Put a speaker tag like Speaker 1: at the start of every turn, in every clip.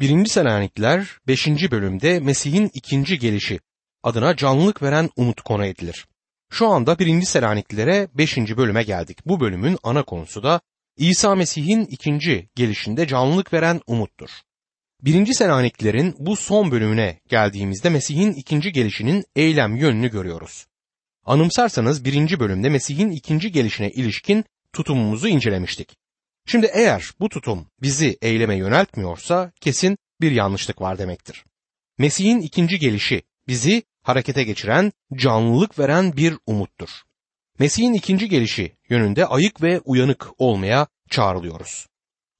Speaker 1: 1. Selanikliler 5. bölümde Mesih'in ikinci gelişi adına canlılık veren umut konu edilir. Şu anda 1. Selaniklilere 5. bölüme geldik. Bu bölümün ana konusu da İsa Mesih'in ikinci gelişinde canlılık veren umuttur. 1. Selaniklilerin bu son bölümüne geldiğimizde Mesih'in ikinci gelişinin eylem yönünü görüyoruz. Anımsarsanız birinci bölümde Mesih'in ikinci gelişine ilişkin tutumumuzu incelemiştik. Şimdi eğer bu tutum bizi eyleme yöneltmiyorsa kesin bir yanlışlık var demektir. Mesih'in ikinci gelişi bizi harekete geçiren, canlılık veren bir umuttur. Mesih'in ikinci gelişi yönünde ayık ve uyanık olmaya çağrılıyoruz.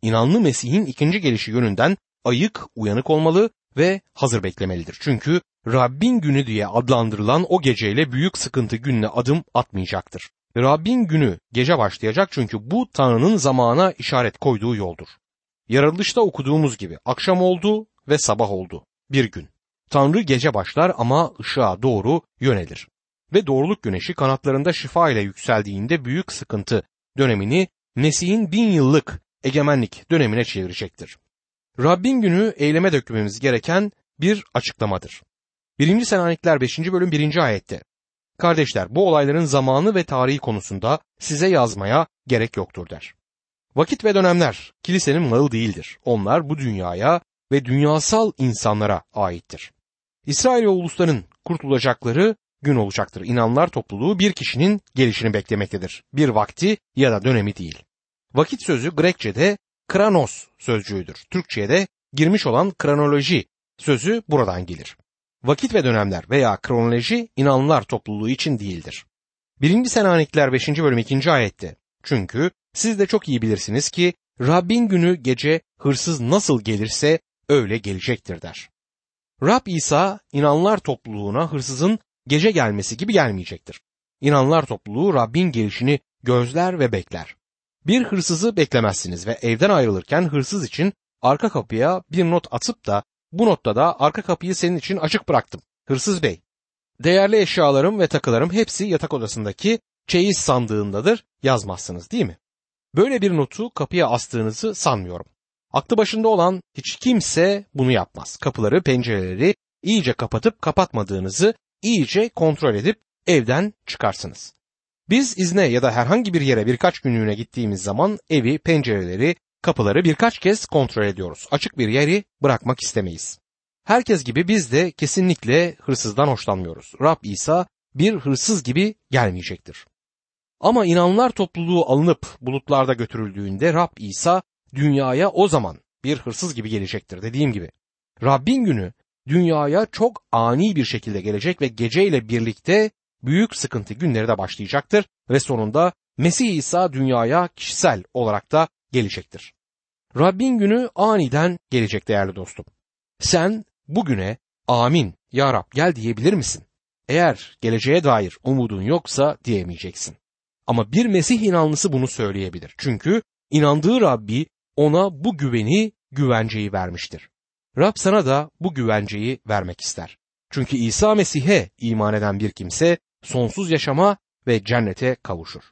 Speaker 1: İnanlı Mesih'in ikinci gelişi yönünden ayık, uyanık olmalı ve hazır beklemelidir. Çünkü Rabbin günü diye adlandırılan o geceyle büyük sıkıntı gününe adım atmayacaktır. Rabbin günü gece başlayacak çünkü bu Tanrı'nın zamana işaret koyduğu yoldur. Yaratılışta okuduğumuz gibi akşam oldu ve sabah oldu. Bir gün. Tanrı gece başlar ama ışığa doğru yönelir. Ve doğruluk güneşi kanatlarında şifa ile yükseldiğinde büyük sıkıntı dönemini Mesih'in bin yıllık egemenlik dönemine çevirecektir. Rabbin günü eyleme dökmemiz gereken bir açıklamadır. 1. Selanikler 5. bölüm 1. ayette Kardeşler bu olayların zamanı ve tarihi konusunda size yazmaya gerek yoktur der. Vakit ve dönemler kilisenin malı değildir. Onlar bu dünyaya ve dünyasal insanlara aittir. İsrail ve ulusların kurtulacakları gün olacaktır. İnanlar topluluğu bir kişinin gelişini beklemektedir. Bir vakti ya da dönemi değil. Vakit sözü Grekçe'de kranos sözcüğüdür. Türkçe'ye de girmiş olan kronoloji sözü buradan gelir. Vakit ve dönemler veya kronoloji inanlar topluluğu için değildir. 1. Selanikler 5. bölüm 2. ayette. Çünkü siz de çok iyi bilirsiniz ki Rabbin günü gece hırsız nasıl gelirse öyle gelecektir der. Rab İsa inanlar topluluğuna hırsızın gece gelmesi gibi gelmeyecektir. İnanlar topluluğu Rabbin gelişini gözler ve bekler. Bir hırsızı beklemezsiniz ve evden ayrılırken hırsız için arka kapıya bir not atıp da bu notta da arka kapıyı senin için açık bıraktım. Hırsız bey. Değerli eşyalarım ve takılarım hepsi yatak odasındaki çeyiz sandığındadır yazmazsınız değil mi? Böyle bir notu kapıya astığınızı sanmıyorum. Aklı başında olan hiç kimse bunu yapmaz. Kapıları, pencereleri iyice kapatıp kapatmadığınızı iyice kontrol edip evden çıkarsınız. Biz izne ya da herhangi bir yere birkaç günlüğüne gittiğimiz zaman evi, pencereleri, kapıları birkaç kez kontrol ediyoruz. Açık bir yeri bırakmak istemeyiz. Herkes gibi biz de kesinlikle hırsızdan hoşlanmıyoruz. Rab İsa bir hırsız gibi gelmeyecektir. Ama inanlar topluluğu alınıp bulutlarda götürüldüğünde Rab İsa dünyaya o zaman bir hırsız gibi gelecektir dediğim gibi. Rabbin günü dünyaya çok ani bir şekilde gelecek ve geceyle birlikte büyük sıkıntı günleri de başlayacaktır ve sonunda Mesih İsa dünyaya kişisel olarak da gelecektir. Rabbin günü aniden gelecek değerli dostum. Sen bugüne amin ya Rab gel diyebilir misin? Eğer geleceğe dair umudun yoksa diyemeyeceksin. Ama bir Mesih inanlısı bunu söyleyebilir. Çünkü inandığı Rabbi ona bu güveni, güvenceyi vermiştir. Rab sana da bu güvenceyi vermek ister. Çünkü İsa Mesih'e iman eden bir kimse sonsuz yaşama ve cennete kavuşur.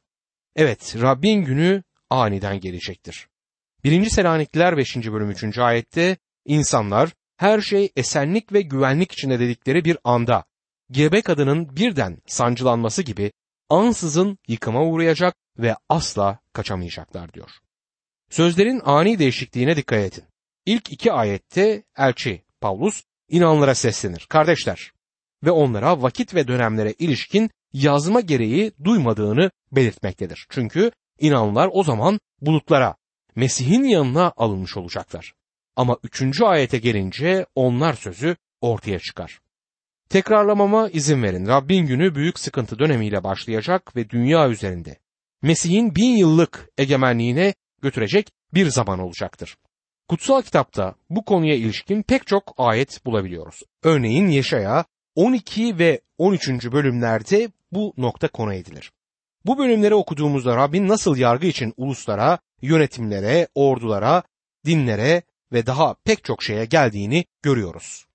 Speaker 1: Evet, Rabbin günü aniden gelecektir. 1. Selanikliler 5. bölüm 3. ayette insanlar her şey esenlik ve güvenlik içinde dedikleri bir anda gebe kadının birden sancılanması gibi ansızın yıkıma uğrayacak ve asla kaçamayacaklar diyor. Sözlerin ani değişikliğine dikkat edin. İlk iki ayette elçi Paulus inanlara seslenir. Kardeşler ve onlara vakit ve dönemlere ilişkin yazma gereği duymadığını belirtmektedir. Çünkü inanlar o zaman bulutlara, Mesih'in yanına alınmış olacaklar. Ama üçüncü ayete gelince onlar sözü ortaya çıkar. Tekrarlamama izin verin. Rabbin günü büyük sıkıntı dönemiyle başlayacak ve dünya üzerinde Mesih'in bin yıllık egemenliğine götürecek bir zaman olacaktır. Kutsal kitapta bu konuya ilişkin pek çok ayet bulabiliyoruz. Örneğin Yeşaya 12 ve 13. bölümlerde bu nokta konu edilir. Bu bölümleri okuduğumuzda Rabbin nasıl yargı için uluslara, yönetimlere, ordulara, dinlere ve daha pek çok şeye geldiğini görüyoruz.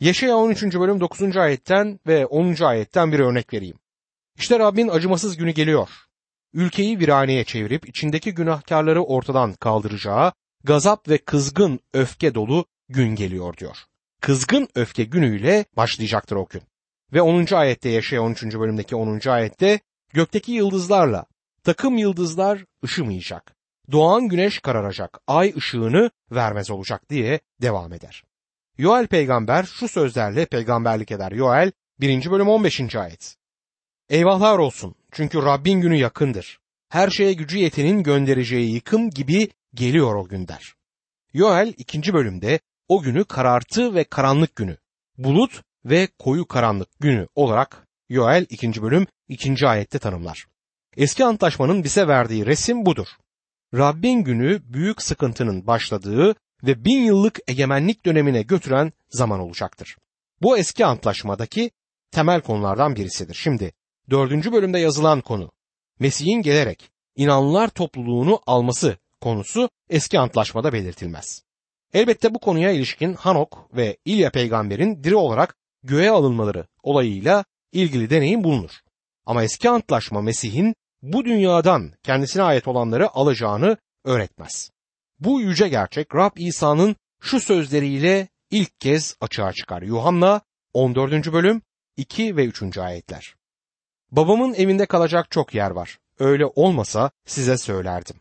Speaker 1: Yeşaya 13. bölüm 9. ayetten ve 10. ayetten bir örnek vereyim. İşte Rabbin acımasız günü geliyor. Ülkeyi viraneye çevirip içindeki günahkarları ortadan kaldıracağı, gazap ve kızgın öfke dolu gün geliyor diyor. Kızgın öfke günüyle başlayacaktır o gün. Ve 10. ayette yaşayan 13. bölümdeki 10. ayette gökteki yıldızlarla takım yıldızlar ışımayacak. Doğan güneş kararacak, ay ışığını vermez olacak diye devam eder. Yoel peygamber şu sözlerle peygamberlik eder. Yoel 1. bölüm 15. ayet. Eyvahlar olsun çünkü Rabbin günü yakındır. Her şeye gücü yetenin göndereceği yıkım gibi geliyor o gün der. Yoel 2. bölümde o günü karartı ve karanlık günü, bulut ve koyu karanlık günü olarak Yoel 2. bölüm 2. ayette tanımlar. Eski antlaşmanın bize verdiği resim budur. Rabbin günü büyük sıkıntının başladığı ve bin yıllık egemenlik dönemine götüren zaman olacaktır. Bu eski antlaşmadaki temel konulardan birisidir. Şimdi dördüncü bölümde yazılan konu Mesih'in gelerek inanlılar topluluğunu alması konusu eski antlaşmada belirtilmez. Elbette bu konuya ilişkin Hanok ve İlya peygamberin diri olarak göğe alınmaları olayıyla ilgili deneyim bulunur. Ama eski antlaşma Mesih'in bu dünyadan kendisine ait olanları alacağını öğretmez. Bu yüce gerçek Rab İsa'nın şu sözleriyle ilk kez açığa çıkar. Yuhanna 14. bölüm 2 ve 3. ayetler. Babamın evinde kalacak çok yer var. Öyle olmasa size söylerdim.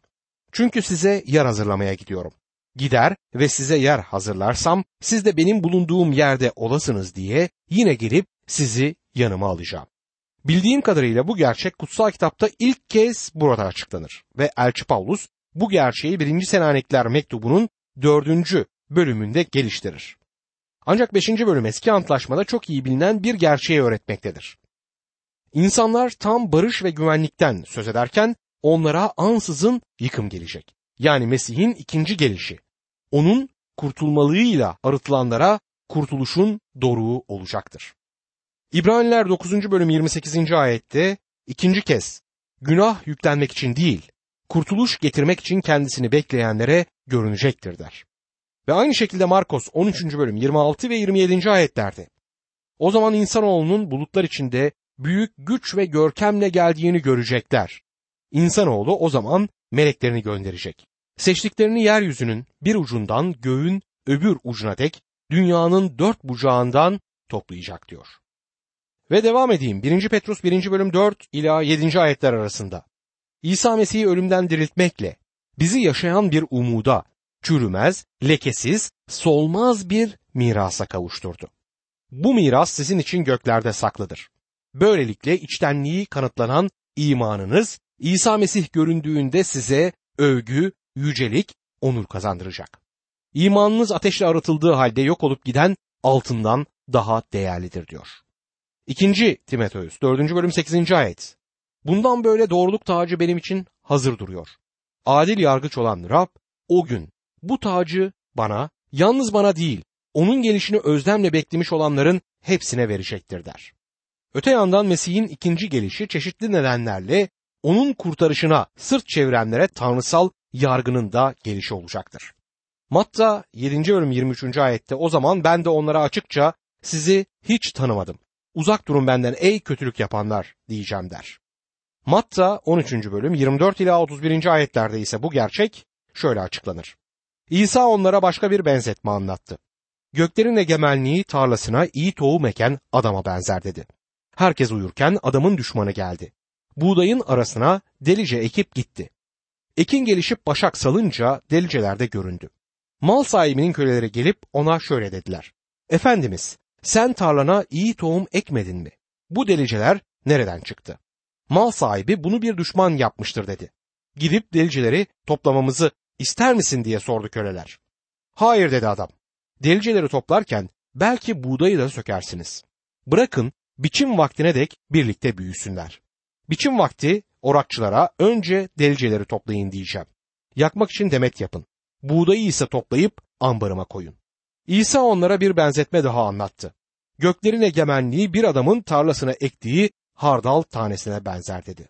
Speaker 1: Çünkü size yer hazırlamaya gidiyorum. Gider ve size yer hazırlarsam siz de benim bulunduğum yerde olasınız diye yine gelip sizi yanıma alacağım. Bildiğim kadarıyla bu gerçek kutsal kitapta ilk kez burada açıklanır ve Elçi Paulus bu gerçeği 1. Selanikler mektubunun 4. bölümünde geliştirir. Ancak 5. bölüm eski antlaşmada çok iyi bilinen bir gerçeği öğretmektedir. İnsanlar tam barış ve güvenlikten söz ederken onlara ansızın yıkım gelecek. Yani Mesih'in ikinci gelişi. Onun kurtulmalığıyla arıtılanlara kurtuluşun doruğu olacaktır. İbraniler 9. bölüm 28. ayette ikinci kez günah yüklenmek için değil, kurtuluş getirmek için kendisini bekleyenlere görünecektir der. Ve aynı şekilde Markos 13. bölüm 26 ve 27. ayetlerde o zaman insanoğlunun bulutlar içinde büyük güç ve görkemle geldiğini görecekler. İnsanoğlu o zaman meleklerini gönderecek. Seçtiklerini yeryüzünün bir ucundan göğün öbür ucuna dek dünyanın dört bucağından toplayacak diyor. Ve devam edeyim. 1. Petrus 1. bölüm 4 ila 7. ayetler arasında. İsa Mesih'i ölümden diriltmekle bizi yaşayan bir umuda, çürümez, lekesiz, solmaz bir mirasa kavuşturdu. Bu miras sizin için göklerde saklıdır. Böylelikle içtenliği kanıtlanan imanınız İsa Mesih göründüğünde size övgü, yücelik, onur kazandıracak. İmanınız ateşle arıtıldığı halde yok olup giden altından daha değerlidir diyor. 2. Timoteus 4. bölüm 8. ayet. Bundan böyle doğruluk tacı benim için hazır duruyor. Adil yargıç olan Rab o gün bu tacı bana, yalnız bana değil, onun gelişini özlemle beklemiş olanların hepsine verecektir der. Öte yandan Mesih'in ikinci gelişi çeşitli nedenlerle onun kurtarışına sırt çevirenlere tanrısal yargının da gelişi olacaktır. Matta 7. bölüm 23. ayette o zaman ben de onlara açıkça sizi hiç tanımadım. Uzak durun benden ey kötülük yapanlar diyeceğim der. Matta 13. bölüm 24 ila 31. ayetlerde ise bu gerçek şöyle açıklanır. İsa onlara başka bir benzetme anlattı. Göklerin egemenliği tarlasına iyi tohum eken adama benzer dedi. Herkes uyurken adamın düşmanı geldi. Buğdayın arasına delice ekip gitti. Ekin gelişip başak salınca delicelerde göründü. Mal sahibinin köleleri gelip ona şöyle dediler. Efendimiz sen tarlana iyi tohum ekmedin mi? Bu deliceler nereden çıktı? Mal sahibi bunu bir düşman yapmıştır dedi. Gidip delicileri toplamamızı ister misin diye sordu köleler. Hayır dedi adam. Delicileri toplarken belki buğdayı da sökersiniz. Bırakın biçim vaktine dek birlikte büyüsünler. Biçim vakti orakçılara önce delicileri toplayın diyeceğim. Yakmak için demet yapın. Buğdayı ise toplayıp ambarıma koyun. İsa onlara bir benzetme daha anlattı. Göklerin egemenliği bir adamın tarlasına ektiği hardal tanesine benzer dedi.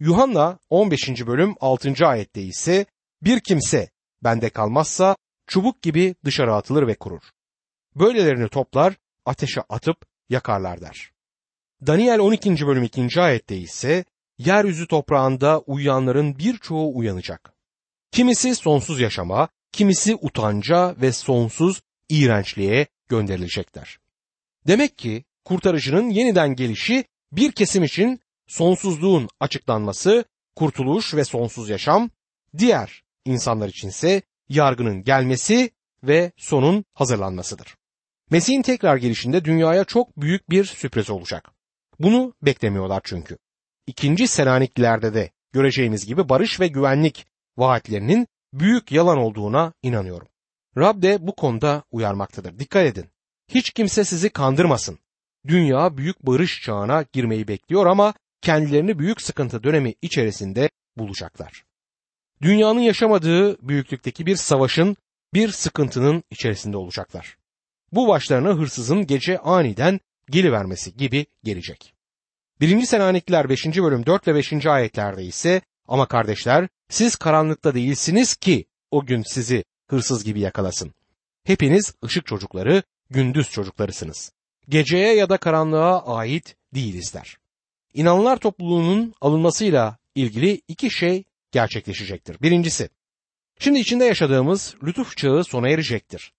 Speaker 1: Yuhanna 15. bölüm 6. ayette ise bir kimse bende kalmazsa çubuk gibi dışarı atılır ve kurur. Böylelerini toplar, ateşe atıp yakarlar der. Daniel 12. bölüm 2. ayette ise yeryüzü toprağında uyuyanların birçoğu uyanacak. Kimisi sonsuz yaşama, kimisi utanca ve sonsuz iğrençliğe gönderilecekler. Demek ki kurtarıcının yeniden gelişi bir kesim için sonsuzluğun açıklanması, kurtuluş ve sonsuz yaşam, diğer insanlar içinse yargının gelmesi ve sonun hazırlanmasıdır. Mesih'in tekrar gelişinde dünyaya çok büyük bir sürpriz olacak. Bunu beklemiyorlar çünkü. İkinci Selanikliler'de de göreceğimiz gibi barış ve güvenlik vaatlerinin büyük yalan olduğuna inanıyorum. Rab de bu konuda uyarmaktadır. Dikkat edin. Hiç kimse sizi kandırmasın. Dünya büyük barış çağına girmeyi bekliyor ama kendilerini büyük sıkıntı dönemi içerisinde bulacaklar. Dünyanın yaşamadığı büyüklükteki bir savaşın, bir sıkıntının içerisinde olacaklar. Bu başlarına hırsızın gece aniden gelivermesi gibi gelecek. 1. Selanikliler 5. bölüm 4 ve 5. ayetlerde ise ama kardeşler siz karanlıkta değilsiniz ki o gün sizi hırsız gibi yakalasın. Hepiniz ışık çocukları, gündüz çocuklarısınız. Geceye ya da karanlığa ait değilizler. İnanlar topluluğunun alınmasıyla ilgili iki şey gerçekleşecektir. Birincisi, şimdi içinde yaşadığımız lütuf çağı sona erecektir.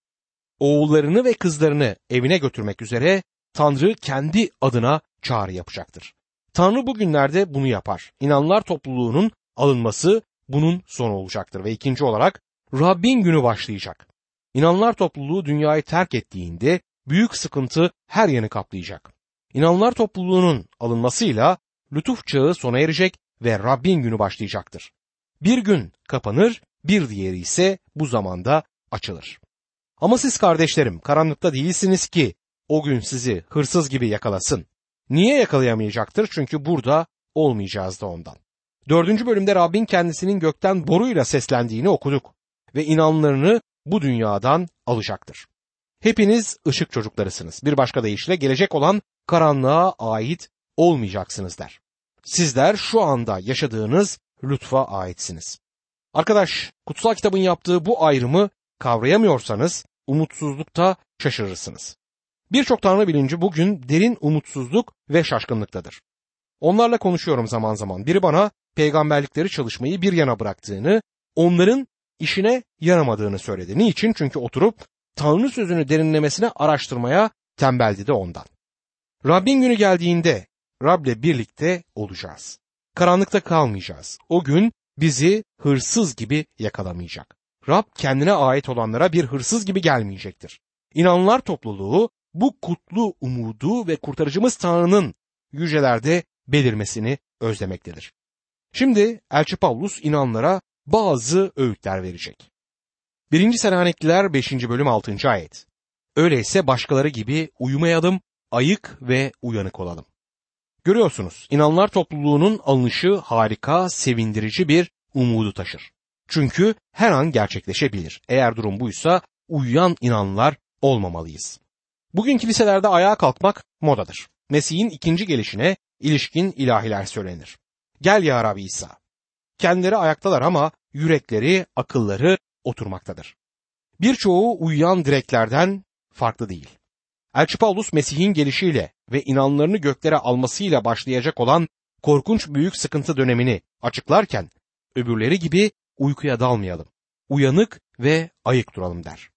Speaker 1: Oğullarını ve kızlarını evine götürmek üzere Tanrı kendi adına çağrı yapacaktır. Tanrı bugünlerde bunu yapar. İnanlar topluluğunun alınması bunun sonu olacaktır. Ve ikinci olarak Rabbin günü başlayacak. İnanlar topluluğu dünyayı terk ettiğinde büyük sıkıntı her yanı kaplayacak. İnanlar topluluğunun alınmasıyla lütuf çağı sona erecek ve Rabbin günü başlayacaktır. Bir gün kapanır, bir diğeri ise bu zamanda açılır. Ama siz kardeşlerim karanlıkta değilsiniz ki o gün sizi hırsız gibi yakalasın. Niye yakalayamayacaktır? Çünkü burada olmayacağız da ondan. Dördüncü bölümde Rabbin kendisinin gökten boruyla seslendiğini okuduk ve inanlarını bu dünyadan alacaktır. Hepiniz ışık çocuklarısınız. Bir başka deyişle gelecek olan karanlığa ait olmayacaksınız der. Sizler şu anda yaşadığınız lütfa aitsiniz. Arkadaş, kutsal kitabın yaptığı bu ayrımı kavrayamıyorsanız umutsuzlukta şaşırırsınız. Birçok tanrı bilinci bugün derin umutsuzluk ve şaşkınlıktadır. Onlarla konuşuyorum zaman zaman. Biri bana peygamberlikleri çalışmayı bir yana bıraktığını, onların işine yaramadığını söyledi. Niçin? Çünkü oturup Tanrı sözünü derinlemesine araştırmaya tembeldi de ondan. Rabbin günü geldiğinde Rab'le birlikte olacağız. Karanlıkta kalmayacağız. O gün bizi hırsız gibi yakalamayacak. Rab kendine ait olanlara bir hırsız gibi gelmeyecektir. İnanlar topluluğu bu kutlu umudu ve kurtarıcımız Tanrı'nın yücelerde belirmesini özlemektedir. Şimdi Elçi Pavlus inanlara bazı öğütler verecek. 1. Selanikliler 5. bölüm 6. ayet. Öyleyse başkaları gibi uyumayalım, ayık ve uyanık olalım. Görüyorsunuz, inanlar topluluğunun alınışı harika, sevindirici bir umudu taşır. Çünkü her an gerçekleşebilir. Eğer durum buysa uyuyan inanlar olmamalıyız. Bugün kiliselerde ayağa kalkmak modadır. Mesih'in ikinci gelişine ilişkin ilahiler söylenir. Gel ya Rabbi İsa. Kendileri ayaktalar ama yürekleri, akılları oturmaktadır. Birçoğu uyuyan direklerden farklı değil. Elçi Paulus Mesih'in gelişiyle ve inanlarını göklere almasıyla başlayacak olan korkunç büyük sıkıntı dönemini açıklarken öbürleri gibi uykuya dalmayalım. Uyanık ve ayık duralım der.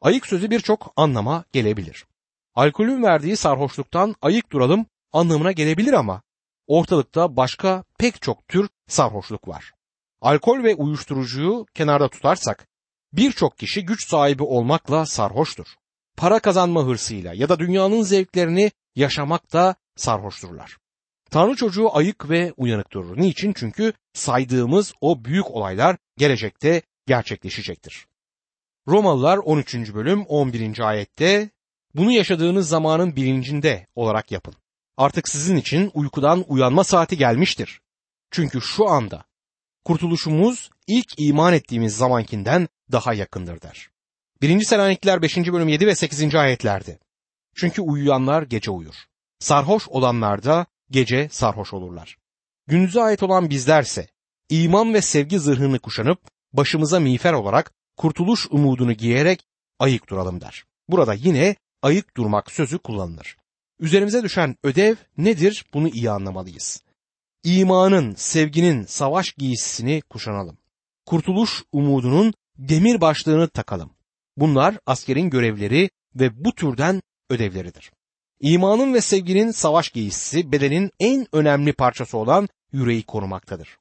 Speaker 1: Ayık sözü birçok anlama gelebilir. Alkolün verdiği sarhoşluktan ayık duralım anlamına gelebilir ama ortalıkta başka pek çok tür sarhoşluk var. Alkol ve uyuşturucuyu kenarda tutarsak birçok kişi güç sahibi olmakla sarhoştur. Para kazanma hırsıyla ya da dünyanın zevklerini yaşamakta sarhoşturlar. Tanrı çocuğu ayık ve uyanık durur. Niçin? Çünkü saydığımız o büyük olaylar gelecekte gerçekleşecektir. Romalılar 13. bölüm 11. ayette bunu yaşadığınız zamanın bilincinde olarak yapın. Artık sizin için uykudan uyanma saati gelmiştir. Çünkü şu anda kurtuluşumuz ilk iman ettiğimiz zamankinden daha yakındır der. 1. Selanikliler 5. bölüm 7 ve 8. ayetlerde. Çünkü uyuyanlar gece uyur. Sarhoş olanlar da gece sarhoş olurlar. Gündüze ait olan bizlerse iman ve sevgi zırhını kuşanıp başımıza miğfer olarak kurtuluş umudunu giyerek ayık duralım der. Burada yine ayık durmak sözü kullanılır. Üzerimize düşen ödev nedir bunu iyi anlamalıyız. İmanın, sevginin savaş giysisini kuşanalım. Kurtuluş umudunun demir başlığını takalım. Bunlar askerin görevleri ve bu türden ödevleridir. İmanın ve sevginin savaş giysisi bedenin en önemli parçası olan yüreği korumaktadır.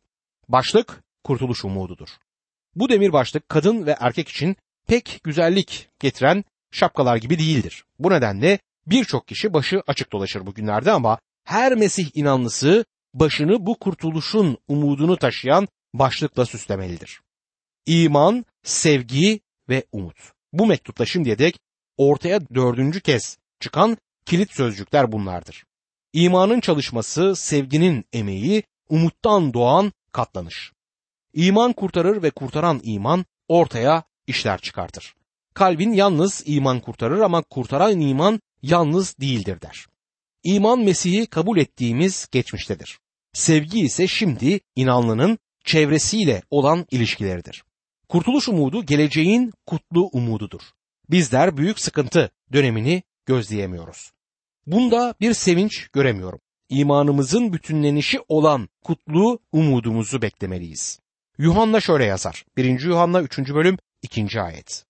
Speaker 1: Başlık kurtuluş umududur. Bu demir başlık kadın ve erkek için pek güzellik getiren şapkalar gibi değildir. Bu nedenle birçok kişi başı açık dolaşır bugünlerde ama her Mesih inanlısı başını bu kurtuluşun umudunu taşıyan başlıkla süslemelidir. İman, sevgi ve umut. Bu mektupta şimdiye dek ortaya dördüncü kez çıkan kilit sözcükler bunlardır. İmanın çalışması, sevginin emeği, umuttan doğan katlanış. İman kurtarır ve kurtaran iman ortaya işler çıkartır. Kalbin yalnız iman kurtarır ama kurtaran iman yalnız değildir der. İman Mesih'i kabul ettiğimiz geçmiştedir. Sevgi ise şimdi inanlının çevresiyle olan ilişkileridir. Kurtuluş umudu geleceğin kutlu umududur. Bizler büyük sıkıntı dönemini gözleyemiyoruz. Bunda bir sevinç göremiyorum. İmanımızın bütünlenişi olan kutlu umudumuzu beklemeliyiz. Yuhanna şöyle yazar. 1. Yuhanna 3. bölüm 2. ayet.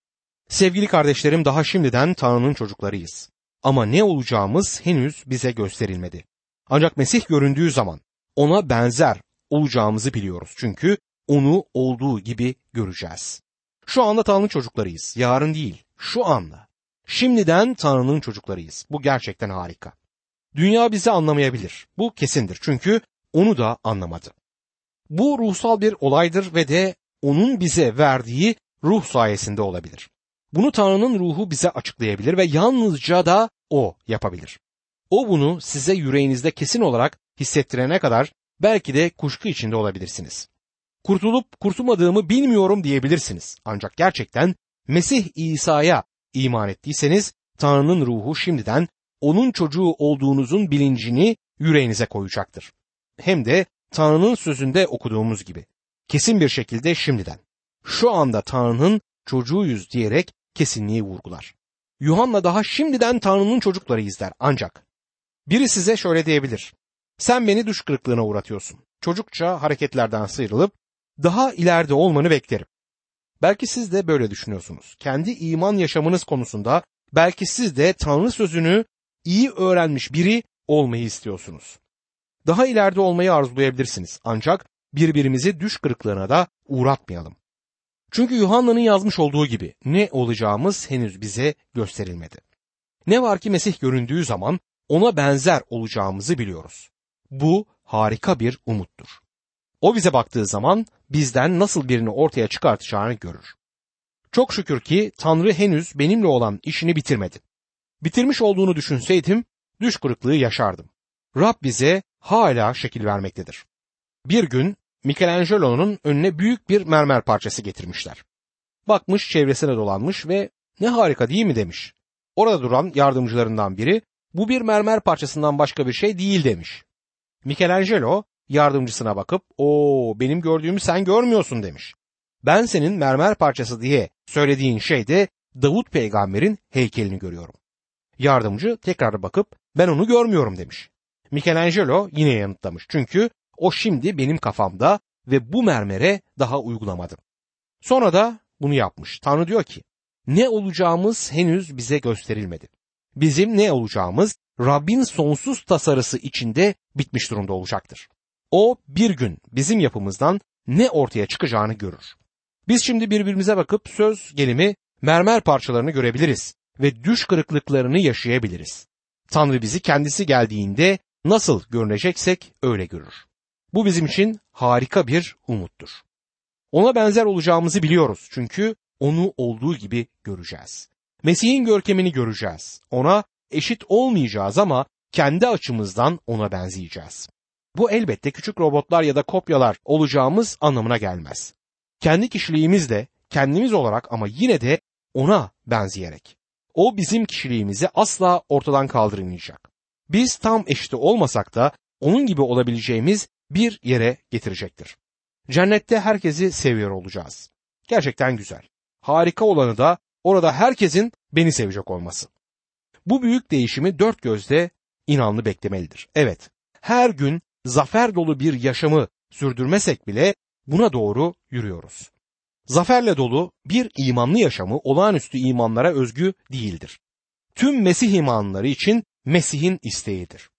Speaker 1: Sevgili kardeşlerim daha şimdiden Tanrı'nın çocuklarıyız. Ama ne olacağımız henüz bize gösterilmedi. Ancak Mesih göründüğü zaman ona benzer olacağımızı biliyoruz. Çünkü onu olduğu gibi göreceğiz. Şu anda Tanrı'nın çocuklarıyız. Yarın değil, şu anda. Şimdiden Tanrı'nın çocuklarıyız. Bu gerçekten harika. Dünya bizi anlamayabilir. Bu kesindir. Çünkü onu da anlamadı. Bu ruhsal bir olaydır ve de onun bize verdiği ruh sayesinde olabilir. Bunu Tanrı'nın ruhu bize açıklayabilir ve yalnızca da o yapabilir. O bunu size yüreğinizde kesin olarak hissettirene kadar belki de kuşku içinde olabilirsiniz. Kurtulup kurtulmadığımı bilmiyorum diyebilirsiniz. Ancak gerçekten Mesih İsa'ya iman ettiyseniz Tanrı'nın ruhu şimdiden onun çocuğu olduğunuzun bilincini yüreğinize koyacaktır. Hem de Tanrı'nın sözünde okuduğumuz gibi. Kesin bir şekilde şimdiden. Şu anda Tanrı'nın çocuğuyuz diyerek kesinliği vurgular. Yuhanna daha şimdiden Tanrı'nın çocuklarıyız der ancak biri size şöyle diyebilir. Sen beni düş kırıklığına uğratıyorsun. Çocukça hareketlerden sıyrılıp daha ileride olmanı beklerim. Belki siz de böyle düşünüyorsunuz. Kendi iman yaşamınız konusunda belki siz de Tanrı sözünü iyi öğrenmiş biri olmayı istiyorsunuz. Daha ileride olmayı arzulayabilirsiniz. Ancak birbirimizi düş kırıklığına da uğratmayalım. Çünkü Yuhanna'nın yazmış olduğu gibi ne olacağımız henüz bize gösterilmedi. Ne var ki Mesih göründüğü zaman ona benzer olacağımızı biliyoruz. Bu harika bir umuttur. O bize baktığı zaman bizden nasıl birini ortaya çıkartacağını görür. Çok şükür ki Tanrı henüz benimle olan işini bitirmedi. Bitirmiş olduğunu düşünseydim düş kırıklığı yaşardım. Rab bize hala şekil vermektedir. Bir gün Michelangelo'nun önüne büyük bir mermer parçası getirmişler. Bakmış çevresine dolanmış ve ne harika değil mi demiş. Orada duran yardımcılarından biri bu bir mermer parçasından başka bir şey değil demiş. Michelangelo yardımcısına bakıp o benim gördüğümü sen görmüyorsun demiş. Ben senin mermer parçası diye söylediğin şeyde Davut peygamberin heykelini görüyorum. Yardımcı tekrar bakıp ben onu görmüyorum demiş. Michelangelo yine yanıtlamış çünkü o şimdi benim kafamda ve bu mermere daha uygulamadım. Sonra da bunu yapmış. Tanrı diyor ki ne olacağımız henüz bize gösterilmedi. Bizim ne olacağımız Rabbin sonsuz tasarısı içinde bitmiş durumda olacaktır. O bir gün bizim yapımızdan ne ortaya çıkacağını görür. Biz şimdi birbirimize bakıp söz gelimi mermer parçalarını görebiliriz ve düş kırıklıklarını yaşayabiliriz. Tanrı bizi kendisi geldiğinde nasıl görüneceksek öyle görür. Bu bizim için harika bir umuttur. Ona benzer olacağımızı biliyoruz çünkü onu olduğu gibi göreceğiz. Mesih'in görkemini göreceğiz. Ona eşit olmayacağız ama kendi açımızdan ona benzeyeceğiz. Bu elbette küçük robotlar ya da kopyalar olacağımız anlamına gelmez. Kendi kişiliğimizle kendimiz olarak ama yine de ona benzeyerek. O bizim kişiliğimizi asla ortadan kaldırmayacak. Biz tam eşit olmasak da onun gibi olabileceğimiz bir yere getirecektir. Cennette herkesi seviyor olacağız. Gerçekten güzel. Harika olanı da orada herkesin beni sevecek olması. Bu büyük değişimi dört gözle inanlı beklemelidir. Evet, her gün zafer dolu bir yaşamı sürdürmesek bile buna doğru yürüyoruz. Zaferle dolu bir imanlı yaşamı olağanüstü imanlara özgü değildir. Tüm Mesih imanları için Mesih'in isteğidir.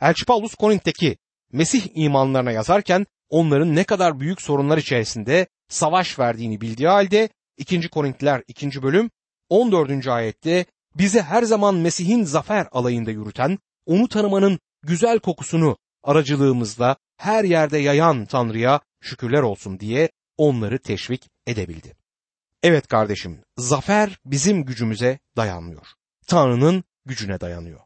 Speaker 1: Elçi Paulus Korint'teki Mesih imanlarına yazarken onların ne kadar büyük sorunlar içerisinde savaş verdiğini bildiği halde 2. Korintliler 2. bölüm 14. ayette bizi her zaman Mesih'in zafer alayında yürüten, onu tanımanın güzel kokusunu aracılığımızla her yerde yayan Tanrı'ya şükürler olsun diye onları teşvik edebildi. Evet kardeşim, zafer bizim gücümüze dayanmıyor. Tanrı'nın gücüne dayanıyor.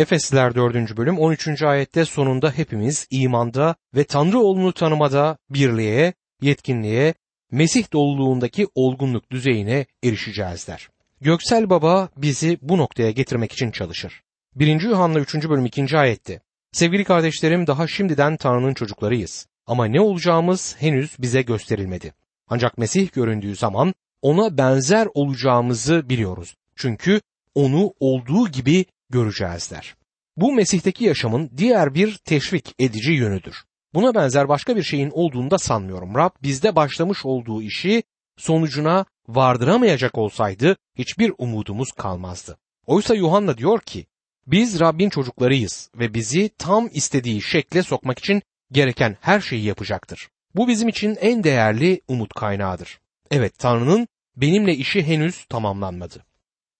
Speaker 1: Efesliler 4. bölüm 13. ayette sonunda hepimiz imanda ve Tanrı oğlunu tanımada birliğe, yetkinliğe, Mesih doluluğundaki olgunluk düzeyine erişeceğiz der. Göksel Baba bizi bu noktaya getirmek için çalışır. 1. Yuhanna 3. bölüm 2. ayette Sevgili kardeşlerim daha şimdiden Tanrı'nın çocuklarıyız. Ama ne olacağımız henüz bize gösterilmedi. Ancak Mesih göründüğü zaman ona benzer olacağımızı biliyoruz. Çünkü onu olduğu gibi göreceğiz der. Bu Mesih'teki yaşamın diğer bir teşvik edici yönüdür. Buna benzer başka bir şeyin olduğunu da sanmıyorum. Rab bizde başlamış olduğu işi sonucuna vardıramayacak olsaydı hiçbir umudumuz kalmazdı. Oysa Yuhanna diyor ki biz Rabbin çocuklarıyız ve bizi tam istediği şekle sokmak için gereken her şeyi yapacaktır. Bu bizim için en değerli umut kaynağıdır. Evet Tanrı'nın benimle işi henüz tamamlanmadı.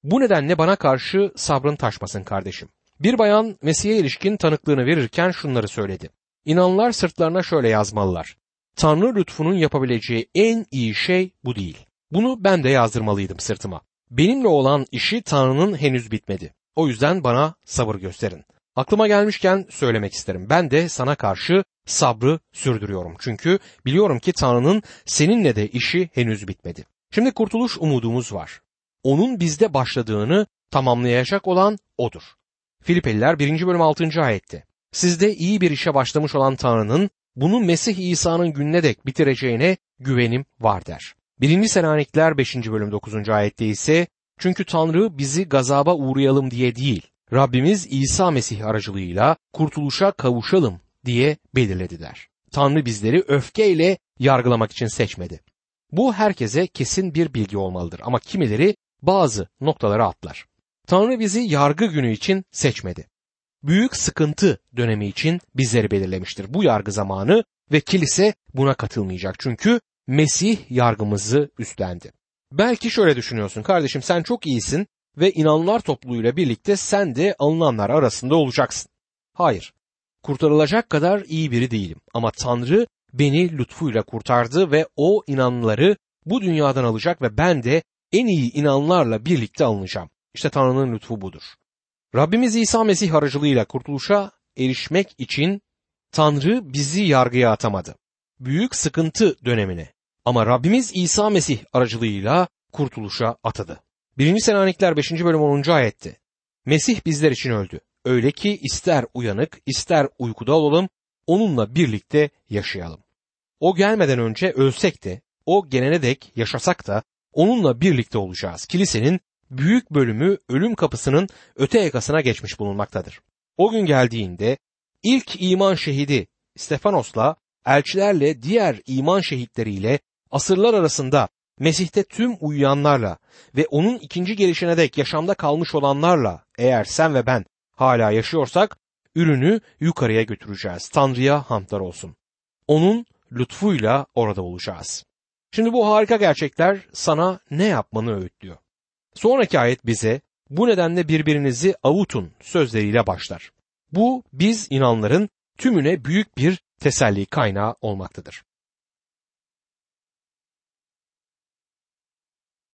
Speaker 1: Bu nedenle bana karşı sabrın taşmasın kardeşim. Bir bayan Mesih'e ilişkin tanıklığını verirken şunları söyledi. İnanlar sırtlarına şöyle yazmalılar. Tanrı lütfunun yapabileceği en iyi şey bu değil. Bunu ben de yazdırmalıydım sırtıma. Benimle olan işi Tanrı'nın henüz bitmedi. O yüzden bana sabır gösterin. Aklıma gelmişken söylemek isterim. Ben de sana karşı sabrı sürdürüyorum. Çünkü biliyorum ki Tanrı'nın seninle de işi henüz bitmedi. Şimdi kurtuluş umudumuz var. Onun bizde başladığını tamamlayacak olan O'dur. Filipeliler 1. bölüm 6. ayette. Sizde iyi bir işe başlamış olan Tanrı'nın bunu Mesih İsa'nın gününe dek bitireceğine güvenim var der. 1. Selanikler 5. bölüm 9. ayette ise çünkü Tanrı bizi gazaba uğrayalım diye değil, Rabbimiz İsa Mesih aracılığıyla kurtuluşa kavuşalım diye belirledi der. Tanrı bizleri öfkeyle yargılamak için seçmedi. Bu herkese kesin bir bilgi olmalıdır ama kimileri bazı noktaları atlar. Tanrı bizi yargı günü için seçmedi. Büyük sıkıntı dönemi için bizleri belirlemiştir. Bu yargı zamanı ve kilise buna katılmayacak. Çünkü Mesih yargımızı üstlendi. Belki şöyle düşünüyorsun kardeşim sen çok iyisin ve inanlar topluluğuyla birlikte sen de alınanlar arasında olacaksın. Hayır, kurtarılacak kadar iyi biri değilim ama Tanrı beni lütfuyla kurtardı ve o inanları bu dünyadan alacak ve ben de en iyi inanlarla birlikte alınacağım. İşte Tanrı'nın lütfu budur. Rabbimiz İsa Mesih aracılığıyla kurtuluşa erişmek için Tanrı bizi yargıya atamadı. Büyük sıkıntı dönemine ama Rabbimiz İsa Mesih aracılığıyla kurtuluşa atadı. 1. Selanikler 5. bölüm 10. ayette. Mesih bizler için öldü. Öyle ki ister uyanık ister uykuda olalım onunla birlikte yaşayalım. O gelmeden önce ölsek de o gelene dek yaşasak da onunla birlikte olacağız. Kilisenin büyük bölümü ölüm kapısının öte yakasına geçmiş bulunmaktadır. O gün geldiğinde ilk iman şehidi Stefanos'la elçilerle diğer iman şehitleriyle asırlar arasında Mesih'te tüm uyuyanlarla ve onun ikinci gelişine dek yaşamda kalmış olanlarla eğer sen ve ben hala yaşıyorsak ürünü yukarıya götüreceğiz. Tanrı'ya hamdlar olsun. Onun lütfuyla orada olacağız. Şimdi bu harika gerçekler sana ne yapmanı öğütlüyor. Sonraki ayet bize bu nedenle birbirinizi avutun sözleriyle başlar. Bu biz inanların tümüne büyük bir teselli kaynağı olmaktadır.